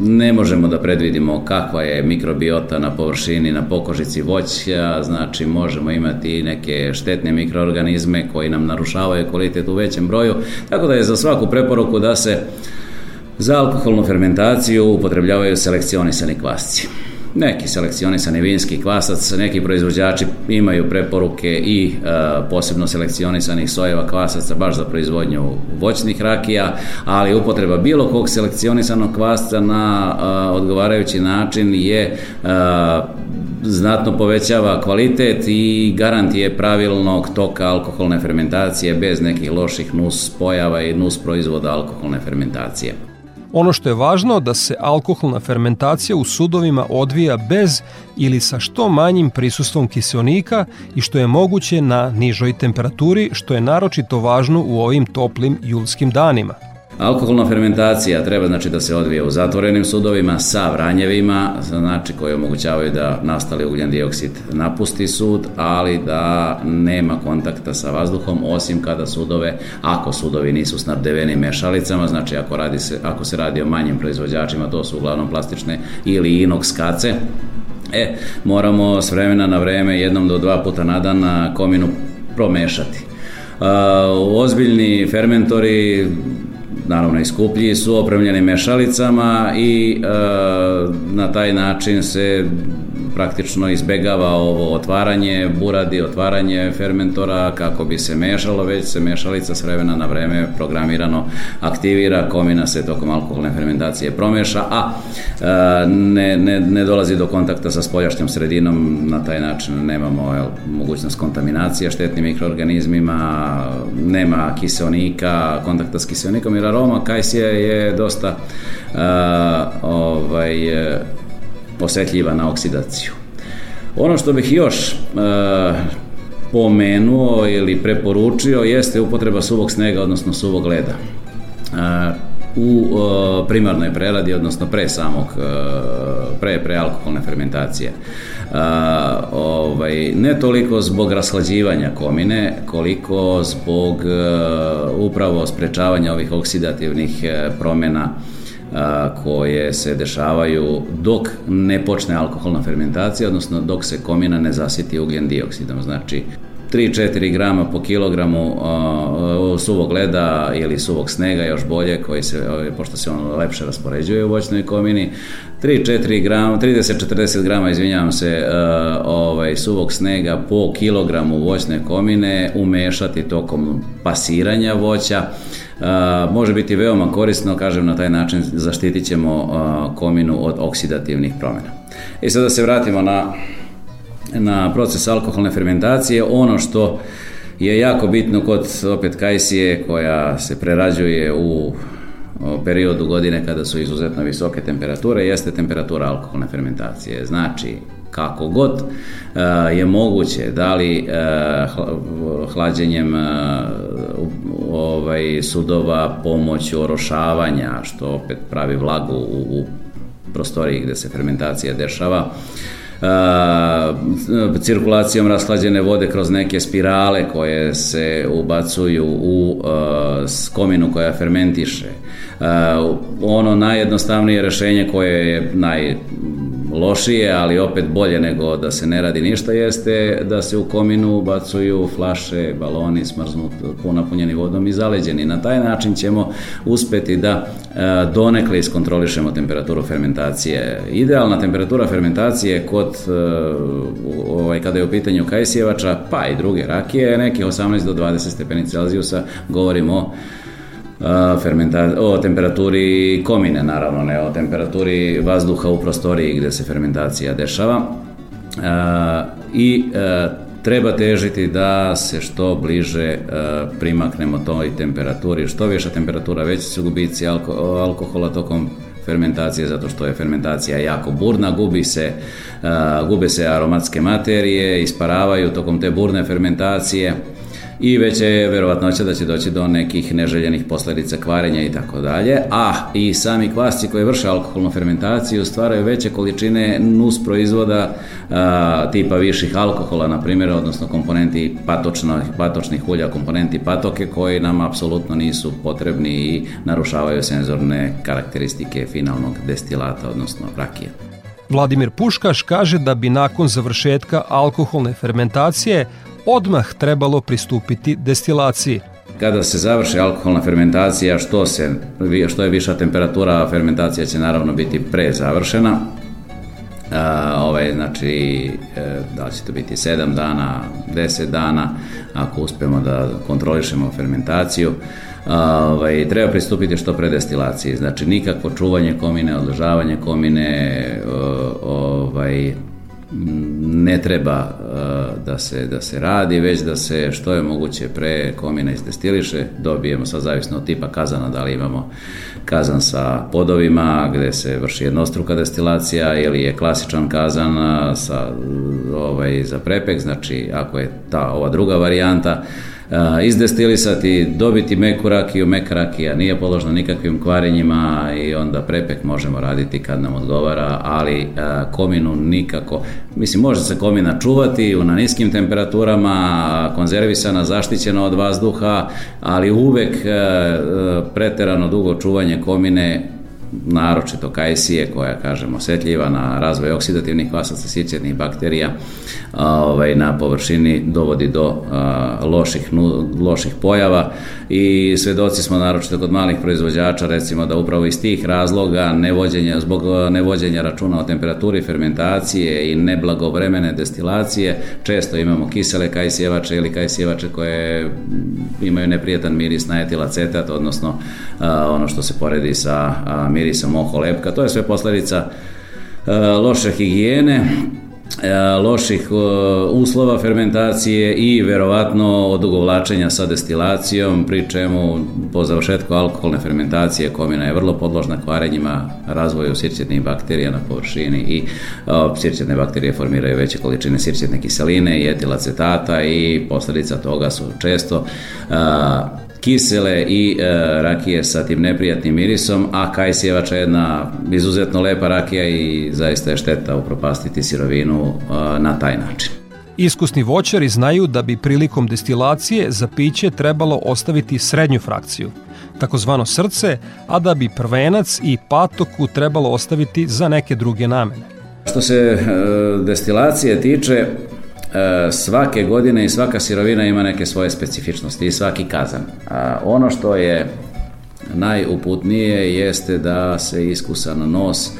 ne možemo da predvidimo kakva je mikrobiota na površini, na pokožici voća, znači možemo imati neke štetne mikroorganizme koji nam narušavaju kvalitet u većem broju, tako da je za svaku preporuku da se za alkoholnu fermentaciju upotrebljavaju selekcionisani kvasci neki selekcionisani vinski kvasac, neki proizvođači imaju preporuke i e, posebno selekcionisanih sojeva kvasaca baš za proizvodnju voćnih rakija, ali upotreba bilo kog selekcionisanog kvasca na e, odgovarajući način je e, znatno povećava kvalitet i garantije pravilnog toka alkoholne fermentacije bez nekih loših nus pojava i nus proizvoda alkoholne fermentacije. Ono što je važno da se alkoholna fermentacija u sudovima odvija bez ili sa što manjim prisustvom kiselnika i što je moguće na nižoj temperaturi, što je naročito važno u ovim toplim julskim danima. Alkoholna fermentacija treba znači da se odvije u zatvorenim sudovima sa vranjevima, znači koji omogućavaju da nastali ugljen dioksid napusti sud, ali da nema kontakta sa vazduhom osim kada sudove, ako sudovi nisu snabdeveni mešalicama, znači ako, radi se, ako se radi o manjim proizvođačima, to su uglavnom plastične ili inox kace, E, moramo s vremena na vreme jednom do dva puta na dan na kominu promešati. Uh, ozbiljni fermentori naravno i skuplji, su opremljeni mešalicama i e, na taj način se praktično izbegava ovo otvaranje buradi, otvaranje fermentora kako bi se mešalo, već se mešalica s vremena na vreme programirano aktivira, komina se tokom alkoholne fermentacije promeša, a e, ne, ne, ne dolazi do kontakta sa spoljašnjom sredinom, na taj način nemamo jel, mogućnost kontaminacije štetnim mikroorganizmima, nema kiseonika, kontakta s kiseonikom jer aroma kajsije je dosta uh, ovaj, osetljiva na oksidaciju. Ono što bih još uh, pomenuo ili preporučio jeste upotreba suvog snega, odnosno suvog leda. Uh, u e, primarnoj preradi, odnosno pre samog, e, pre, pre alkoholne fermentacije. A, ovaj, ne toliko zbog rashlađivanja komine, koliko zbog upravo sprečavanja ovih oksidativnih promjena a, koje se dešavaju dok ne počne alkoholna fermentacija, odnosno dok se komina ne zasiti ugljen dioksidom. Znači, 3-4 grama po kilogramu uh, suvog leda ili suvog snega, još bolje, koji se, pošto se on lepše raspoređuje u voćnoj komini, 3-4 grama, 30-40 grama, izvinjavam se, uh, ovaj, suvog snega po kilogramu voćne komine umešati tokom pasiranja voća, može biti veoma korisno, kažem na taj način zaštitit ćemo kominu od oksidativnih promjena. I sada da se vratimo na na proces alkoholne fermentacije. Ono što je jako bitno kod opet kajsije koja se prerađuje u periodu godine kada su izuzetno visoke temperature jeste temperatura alkoholne fermentacije. Znači, kako god uh, je moguće, da li uh, hlađenjem uh, ovaj, sudova pomoć orošavanja, što opet pravi vlagu u, u prostoriji gde se fermentacija dešava, cirkulacijom rashlađene vode kroz neke spirale koje se ubacuju u kominu koja fermentiše. Ono najjednostavnije rešenje koje je naj lošije, ali opet bolje nego da se ne radi ništa, jeste da se u kominu ubacuju flaše, baloni smrznut, napunjeni vodom i zaleđeni. Na taj način ćemo uspeti da e, donekle iskontrolišemo temperaturu fermentacije. Idealna temperatura fermentacije kod e, ovaj, kada je u pitanju kajsijevača, pa i druge rakije, je nekih 18 do 20 stepeni Celzijusa, govorimo o fermenta, o temperaturi komine, naravno, ne o temperaturi vazduha u prostoriji gde se fermentacija dešava. I treba težiti da se što bliže primaknemo toj temperaturi. Što viša temperatura, veći su gubici alko, alkohola tokom fermentacije zato što je fermentacija jako burna, gubi se, uh, gube se aromatske materije, isparavaju tokom te burne fermentacije i već je verovatnoća da će doći do nekih neželjenih posledica kvarenja i tako dalje, a i sami kvasci koji vrše alkoholnu fermentaciju stvaraju veće količine nus proizvoda a, tipa viših alkohola, na primjer, odnosno komponenti patočnih, patočnih ulja, komponenti patoke koji nam apsolutno nisu potrebni i narušavaju senzorne karakteristike finalnog destilata, odnosno rakije. Vladimir Puškaš kaže da bi nakon završetka alkoholne fermentacije odmah trebalo pristupiti destilaciji. Kada se završi alkoholna fermentacija, što, se, što je viša temperatura, fermentacija će naravno biti pre završena. A, ovaj, znači, e, da li će to biti 7 dana, 10 dana, ako uspemo da kontrolišemo fermentaciju, ovaj, treba pristupiti što pre destilaciji. Znači, nikakvo čuvanje komine, odložavanje komine, ovaj, ne treba uh, da se, da se radi, već da se što je moguće pre komina izdestiliše, dobijemo sad zavisno od tipa kazana, da li imamo kazan sa podovima gde se vrši jednostruka destilacija ili je klasičan kazan uh, sa, ovaj, za prepek, znači ako je ta ova druga varijanta, izdestilisati, dobiti meku rakiju, meka rakija nije položna nikakvim kvarenjima i onda prepek možemo raditi kad nam odgovara, ali kominu nikako, mislim može se komina čuvati na niskim temperaturama, konzervisana, zaštićena od vazduha, ali uvek preterano dugo čuvanje komine naročito kajsije koja kažem osetljiva na razvoj oksidativnih kvasaca sirćetnih bakterija ovaj, na površini dovodi do a, loših, nu, loših pojava. I svedoci smo naročito kod malih proizvođača recimo da upravo iz tih razloga nevođenja, zbog nevođenja računa o temperaturi fermentacije i neblagovremene destilacije često imamo kisele kajsijevače ili kajsijevače koje imaju neprijetan miris na etilacetat odnosno a, ono što se poredi sa a, mirisom oko lepka. To je sve posledica e, loše higijene, e, loših e, uslova fermentacije i verovatno odugovlačenja sa destilacijom, pri čemu po završetku alkoholne fermentacije komina je vrlo podložna kvarenjima razvoju sirćetnih bakterija na površini i sirćetne bakterije formiraju veće količine sirćetne kiseline i etilacetata i posledica toga su često kisele i e, rakije sa tim neprijatnim mirisom, a kajsijevača je jedna izuzetno lepa rakija i zaista je šteta upropastiti sirovinu e, na taj način. Iskusni voćari znaju da bi prilikom destilacije za piće trebalo ostaviti srednju frakciju, takozvano srce, a da bi prvenac i patoku trebalo ostaviti za neke druge namene. Što se e, destilacije tiče, svake godine i svaka sirovina ima neke svoje specifičnosti i svaki kazan. A ono što je najuputnije jeste da se iskusan nos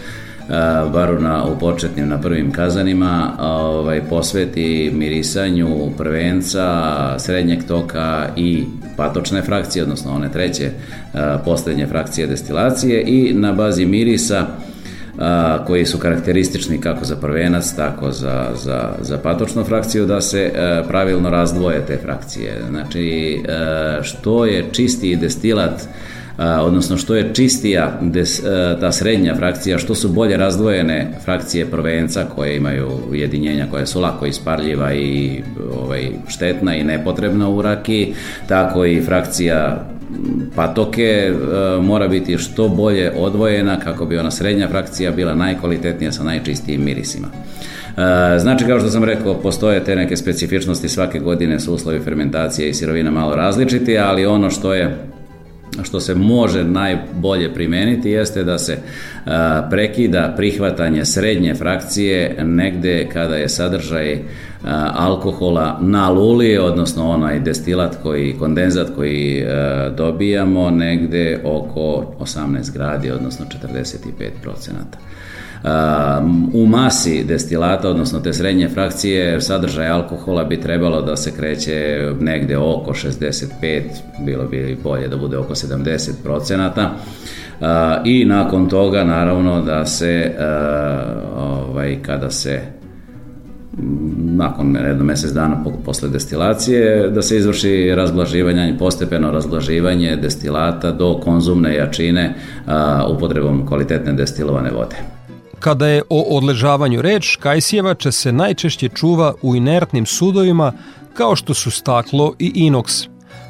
bar na, u početnim, na prvim kazanima, ovaj, posveti mirisanju prvenca, srednjeg toka i patočne frakcije, odnosno one treće poslednje frakcije destilacije i na bazi mirisa a, koji su karakteristični kako za prvenac, tako za, za, za patočnu frakciju, da se a, pravilno razdvoje te frakcije. Znači, a, što je čistiji destilat odnosno što je čistija des, ta srednja frakcija, što su bolje razdvojene frakcije prvenca koje imaju ujedinjenja koja su lako isparljiva i ovaj, štetna i nepotrebna u rakiji, tako i frakcija patoke mora biti što bolje odvojena kako bi ona srednja frakcija bila najkvalitetnija sa najčistijim mirisima. Znači, kao što sam rekao, postoje te neke specifičnosti svake godine su uslovi fermentacije i sirovina malo različiti, ali ono što je što se može najbolje primeniti jeste da se a, prekida prihvatanje srednje frakcije negde kada je sadržaj alkohola na luli, odnosno onaj destilat koji, kondenzat koji a, dobijamo negde oko 18 gradi, odnosno 45 procenata u masi destilata, odnosno te srednje frakcije, sadržaj alkohola bi trebalo da se kreće negde oko 65, bilo bi bolje da bude oko 70 procenata. I nakon toga, naravno, da se, ovaj, kada se nakon jedno mesec dana posle destilacije, da se izvrši razblaživanje, postepeno razblaživanje destilata do konzumne jačine a, upotrebom kvalitetne destilovane vode. Kada je o odležavanju reč, kajsjevača se najčešće čuva u inertnim sudovima kao što su staklo i inoks.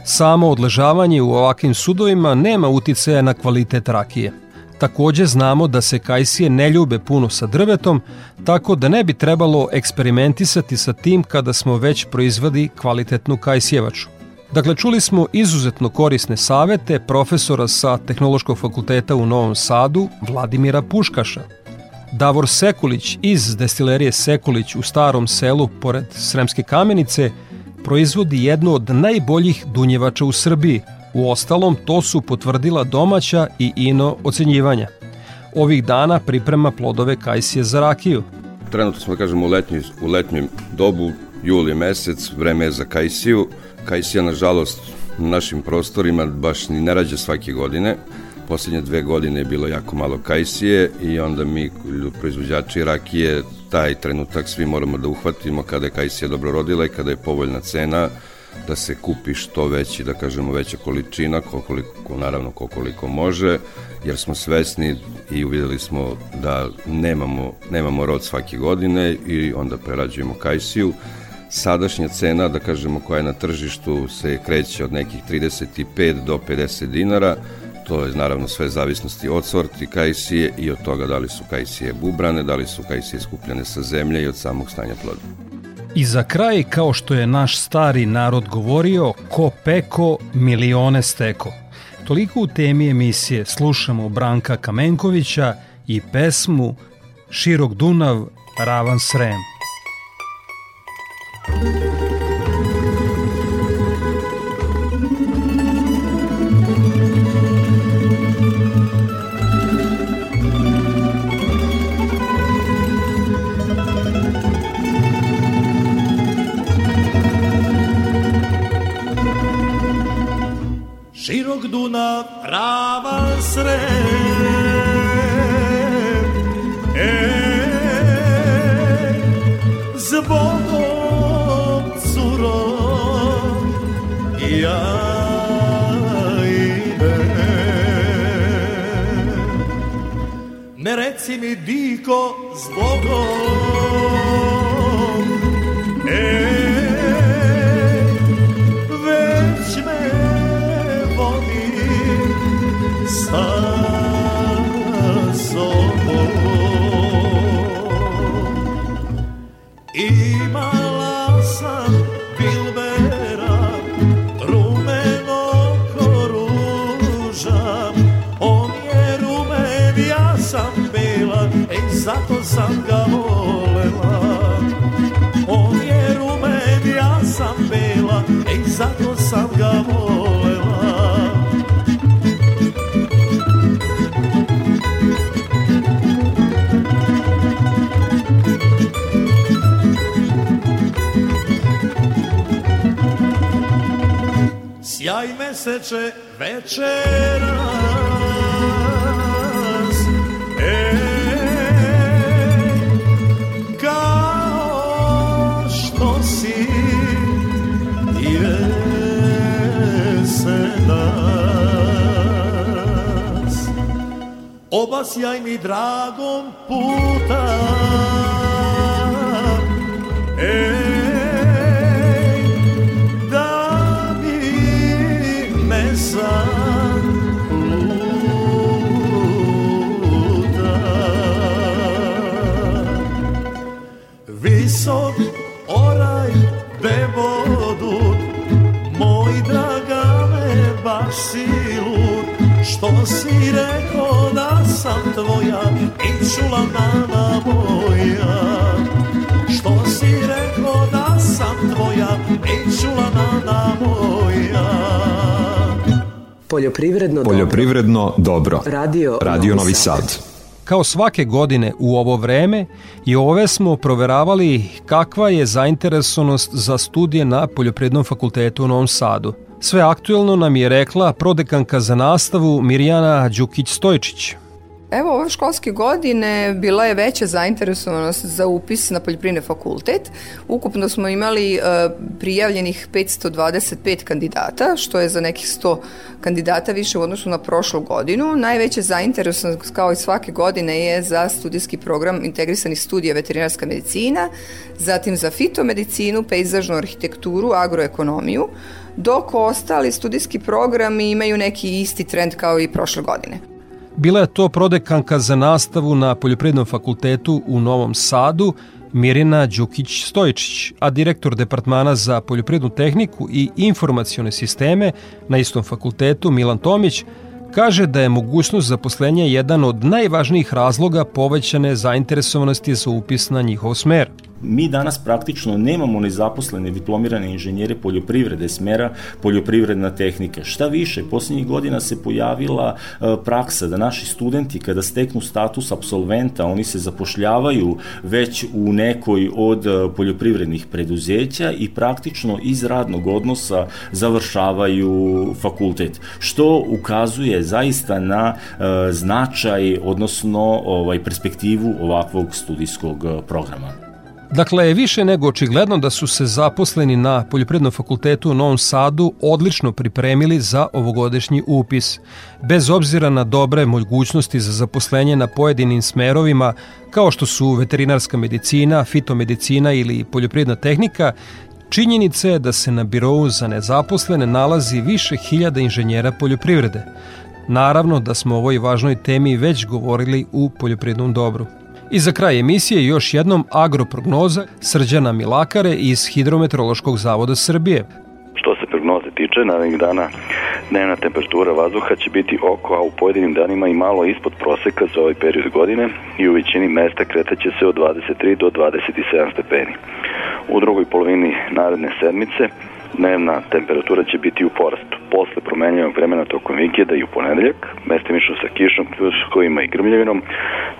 Samo odležavanje u ovakvim sudovima nema uticaja na kvalitet rakije. Takođe znamo da se kajsije ne ljube puno sa drvetom, tako da ne bi trebalo eksperimentisati sa tim kada smo već proizvodi kvalitetnu kajsjevaču. Dakle, čuli smo izuzetno korisne savete profesora sa Tehnološkog fakulteta u Novom Sadu, Vladimira Puškaša. Davor Sekulić iz destilerije Sekulić u starom selu pored Sremske kamenice proizvodi jednu od najboljih dunjevača u Srbiji. U ostalom, to su potvrdila domaća i ino ocenjivanja. Ovih dana priprema plodove kajsije za rakiju. Trenutno smo, da kažemo, u, letnji, u letnjem dobu, juli mesec, vreme je za kajsiju. Kajsija, nažalost, na našim prostorima baš ni ne rađa svake godine poslednje dve godine je bilo jako malo kajsije i onda mi, proizvođači rakije, taj trenutak svi moramo da uhvatimo kada je kajsija dobro rodila i kada je povoljna cena, da se kupi što veći, da kažemo veća količina, koliko, naravno koliko može, jer smo svesni i uvideli smo da nemamo, nemamo rod svake godine i onda prerađujemo kajsiju. Sadašnja cena, da kažemo, koja je na tržištu se kreće od nekih 35 do 50 dinara, To je naravno sve zavisnosti od sorti kajsije i od toga da li su kajsije bubrane, da li su kajsije skupljene sa zemlje i od samog stanja ploda. I za kraj, kao što je naš stari narod govorio, ko peko, milione steko. Toliko u temi emisije slušamo Branka Kamenkovića i pesmu Širok Dunav, Ravan Srem. Dunav, ravan srem. E, zbogom curom ja idem. Ne reci mi diko zbogom, sam ga volela. On je rumen, ja sam bela, ej zato sam ga volela. Sjaj meseče večeras. Ej, Obasjaj mi dragom puta. Ej, da bi me zaluta Visok oraj bebodut Moj dragane baš si lud Što si da sam tvoja I čula nana moja Što si rekao da sam tvoja I čula nana moja Poljoprivredno, Poljoprivredno dobro. Radio, Radio Novi Sad. Kao svake godine u ovo vreme i ove smo proveravali kakva je zainteresovanost za studije na Poljoprivrednom fakultetu u Novom Sadu. Sve aktuelno nam je rekla prodekanka za nastavu Mirjana Đukić-Stojčić. Evo, ove školske godine bila je veća zainteresovanost za upis na poljoprivredni fakultet. Ukupno smo imali e, prijavljenih 525 kandidata, što je za nekih 100 kandidata više u odnosu na prošlu godinu. Najveća zainteresovanost, kao i svake godine, je za studijski program integrisanih studija veterinarska medicina, zatim za fitomedicinu, pejzažnu arhitekturu, agroekonomiju, dok ostali studijski programi imaju neki isti trend kao i prošle godine. Bila je to prodekanka za nastavu na Poljoprivrednom fakultetu u Novom Sadu, Mirina Đukić-Stojčić, a direktor Departmana za poljoprivrednu tehniku i informacione sisteme na istom fakultetu Milan Tomić kaže da je mogućnost zaposlenja jedan od najvažnijih razloga povećane zainteresovanosti za upis na njihov smer. Mi danas praktično nemamo nezaposlene diplomirane inženjere poljoprivrede smera poljoprivredna tehnika. Šta više, posljednjih godina se pojavila e, praksa da naši studenti kada steknu status absolventa, oni se zapošljavaju već u nekoj od e, poljoprivrednih preduzeća i praktično iz radnog odnosa završavaju fakultet, što ukazuje zaista na e, značaj, odnosno ovaj perspektivu ovakvog studijskog programa. Dakle, je više nego očigledno da su se zaposleni na Poljoprivrednom fakultetu u Novom Sadu odlično pripremili za ovogodišnji upis. Bez obzira na dobre mogućnosti za zaposlenje na pojedinim smerovima, kao što su veterinarska medicina, fitomedicina ili poljoprivredna tehnika, činjenica je da se na birovu za nezaposlene nalazi više hiljada inženjera poljoprivrede. Naravno da smo o ovoj važnoj temi već govorili u poljoprivrednom dobru. I za kraj emisije još jednom agroprognoza Srđana Milakare iz Hidrometeorološkog zavoda Srbije. Što se prognoze tiče, narednih dana dnevna temperatura vazduha će biti oko, a u pojedinim danima i malo ispod proseka za ovaj period godine i u većini mesta kretaće se od 23 do 27 stepeni. U drugoj polovini naredne sedmice dnevna temperatura će biti u porastu. Posle promenjenog vremena tokom vikenda i u ponedeljak, mestimično sa kišom, pljuskovima i grmljavinom,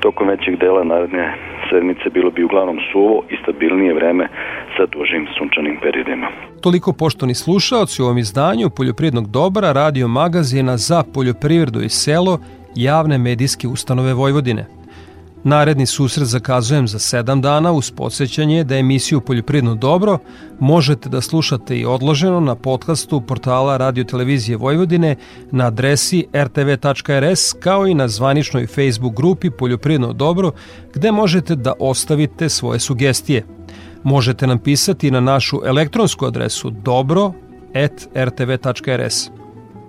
tokom većeg dela naredne sedmice bilo bi uglavnom suvo i stabilnije vreme sa dužim sunčanim periodima. Toliko poštovani slušaoci u ovom izdanju Poljoprivrednog dobra radio magazina za poljoprivredu i selo javne medijske ustanove Vojvodine. Naredni susret zakazujem za 7 dana uz podsjećanje da emisiju Poljoprivredno dobro možete da slušate i odloženo na podcastu portala Radio Televizije Vojvodine na adresi rtv.rs kao i na zvaničnoj Facebook grupi Poljoprivredno dobro gde možete da ostavite svoje sugestije. Možete nam pisati na našu elektronsku adresu dobro.rtv.rs.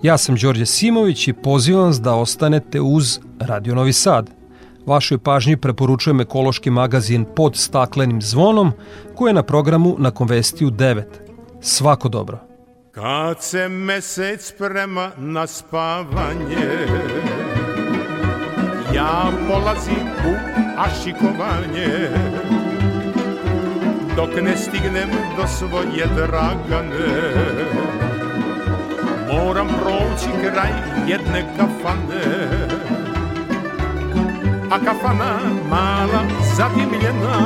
Ja sam Đorđe Simović i pozivam vas da ostanete uz Radio Novi Sad. Vašoj pažnji preporučujem ekološki magazin pod staklenim zvonom koji je na programu na Konvestiju 9. Svako dobro. Kad se mesec sprema na spavanje Ja polazim u ašikovanje Dok ne stignem do svoje dragane Moram proći kraj jedne kafane A kafana mala zadimljena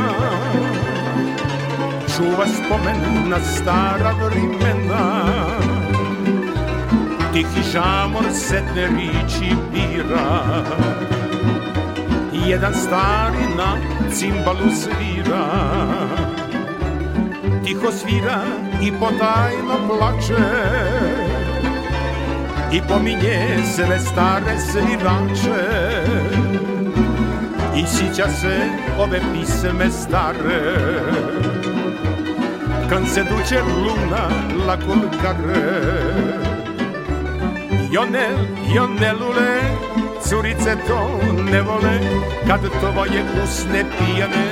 Čuva spomen na stara vrimena Tihi žamor sedne riči bira. Jedan stari na cimbalu svira. Tiho svira i potajno plače. I pominje sve stare svirače I sića se ove pisme stare. Kad se duče luna la kulkare Jonel, jonelule, curice to ne vole Kad tvoje usne pijane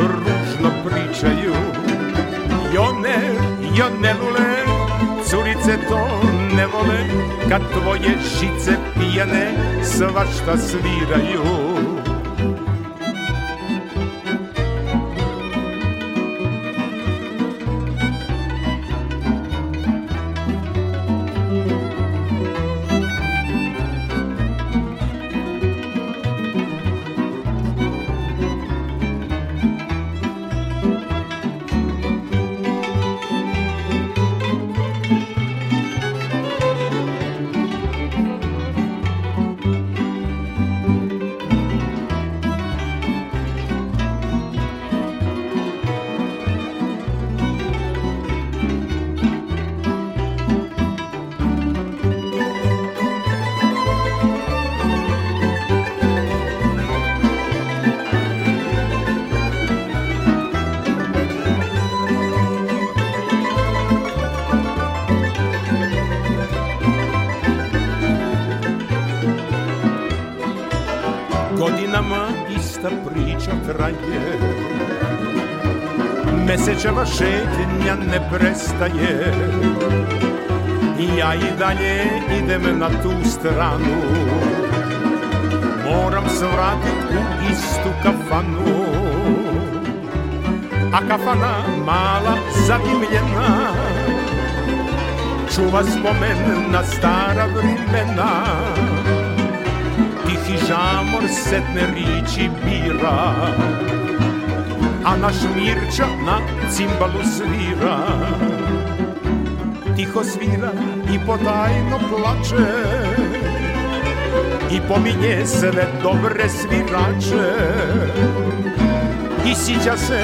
ružno pričaju Jonel, jonelule, curice to ne vole Kad tvoje žice pijane svašta sviraju ne prestaje. I ja i dalje idem na tu stranu. Moram se vratit u istu kafanu. A kafana mala zadimljena Čuva spomen na stara vremena Tihi žamor setne riči bira A naš Mirča na cimbalu svira. Tiho svira i potajno plače I pominje sve dobre svirače. I sića se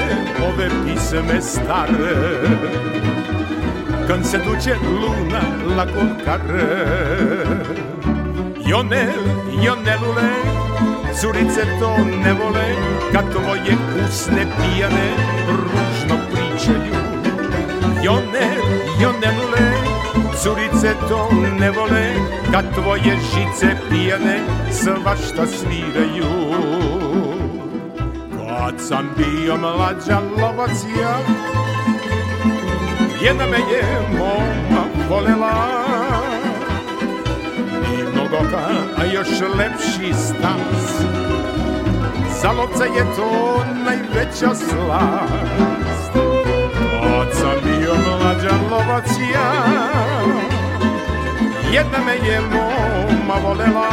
ove pisme stare. Kad se duče luna la kolkare Jonel, jonelule, curice to ne vole, kad tvoje usne pijane ružno pričaju. Jonel, jonelule, curice to ne vole, kad tvoje žice pijane svašta sviraju. Kad sam bio mlađa lovac ja, jedna me je moma volela, mnogoga, a još lepši stas. Za lovca je to najveća slast. Od sam bio mlađan lovac ja Jedna me je moma volela.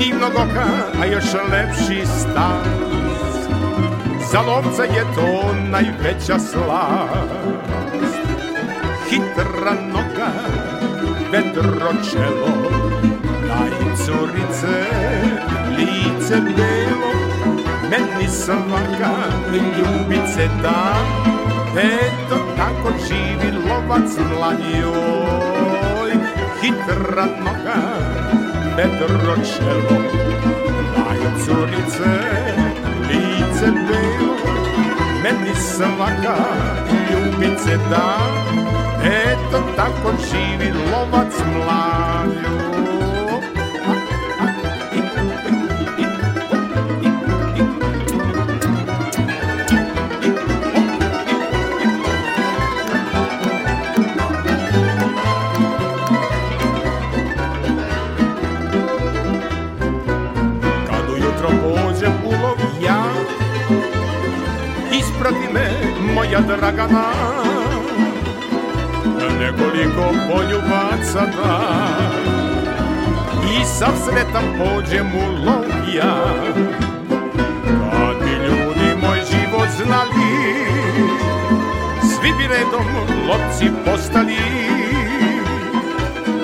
I mnogoga, a još lepši stas. Za lovca je to najveća slast. Hitra noga vedro čelo Daj curice, lice belo. Meni svaka ljubice da Eto tako živi lovac mladijoj Hitra noga, vedro čelo. Daj curice, lice belo Meni svaka ljubice da Eto tako živi lovac mlađu Kad ujutro pođem u lov ja Isprati me moja Dragana Nekoliko poljubaca da I sav sretan pođem u lov ja Kad bi ljudi moj život znali Svi bi redom lovci postali.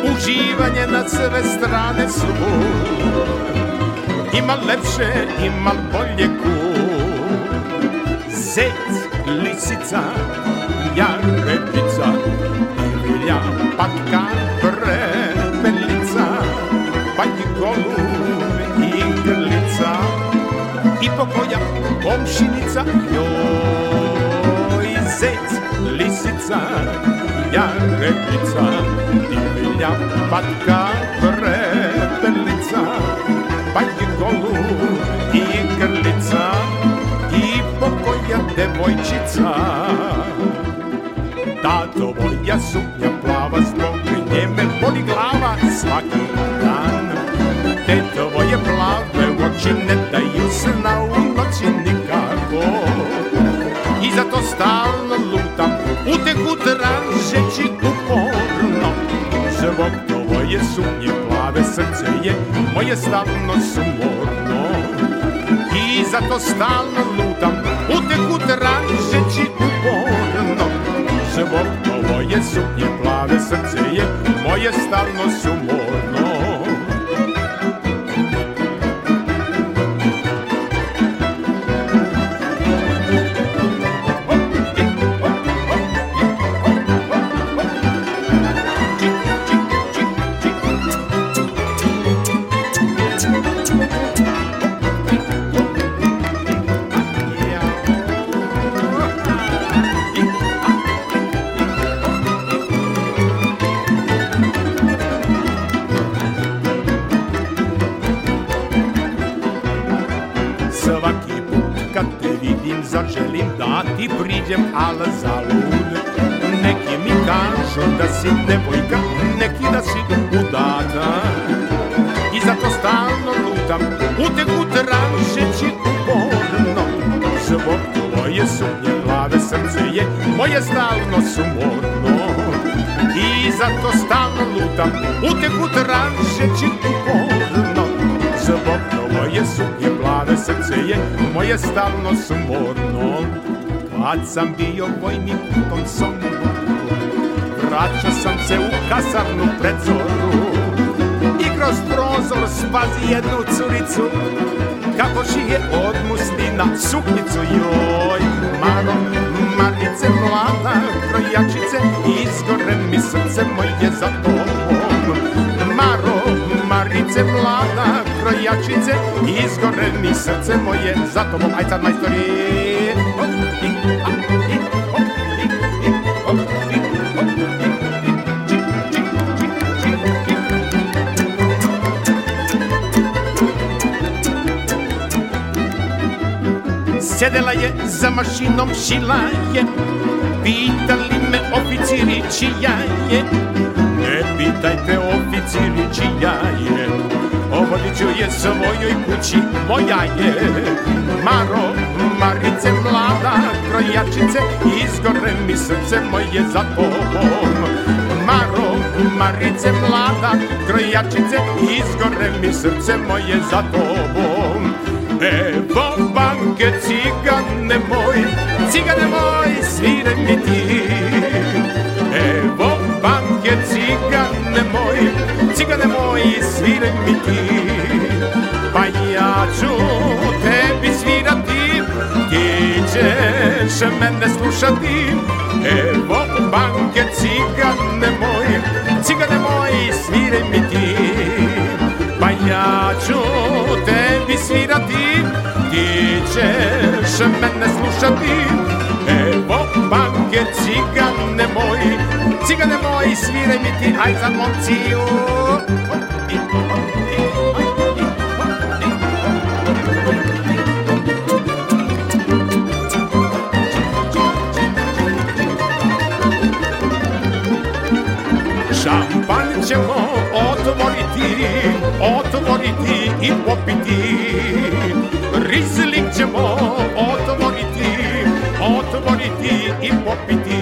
Uživanje na sve strane su Ima lepše, ima bolje ku. Zec, lisica, jarebica pokoja komšinica Joj, zec, lisica, jarebica Ilja, patka, prepelica Pa i golub i grlica I pokoja devojčica. Tato moja suknja plava Zbog nje boli glava svaki tražeći uporno Zbog tvoje suknje plave srce je Moje stalno sumorno I zato stalno lutam Utehu tražeći uporno Zbog tvoje suknje plave srce je Moje stalno sumorno ti priđem al zalud. Neki mi kažu da si devojka, neki da si udata I zato stalno lutam, uteku tražeći uporno Zbog tvoje sumnje plave srce je moje stalno sumorno. I zato stalno lutam, uteku tražeći uporno Zbog tvoje sumnje plave srce je moje stalno sumorno Kad sam bio vojnik u tom Somboru Vraćao sam se u kasarnu pred zoru I kroz prozor spazi jednu curicu Kako šije od muslina suknicu joj Maro, marice mlada, krojačice Izgore mi srce moje za tobom. Maro, marice mlada, krojačice Izgore mi srce moje za tobom. Aj sad majstori Sedela je za mašinom, šila je. Pitali me oficiri čija je. Ne pitajte oficiri čija je Ovodit ću je svojoj kući, moja je. Maro, Marice mlada, krojačice Izgore mi srce moje za tobom. Maro, Marice mlada, krojačice Izgore mi srce moje za tobom. Evo banke cigane moj, cigane moj, svire mi ti. Evo banke cigane moj, cigane moj, svire mi ti. Pa ja ću tebi svirati, ti ćeš mene slušati. Evo banke cigane moj, cigane moj, svire mi ti. Pa ja ću tebi svirati, ti ćeš mene slušati. Evo banke cigane moj, Cigane moji, sviraj mi ti, aj za momciju. Šampan ćemo otvoriti, otvoriti i popiti. Rizlik ćemo otvoriti, otvoriti i popiti.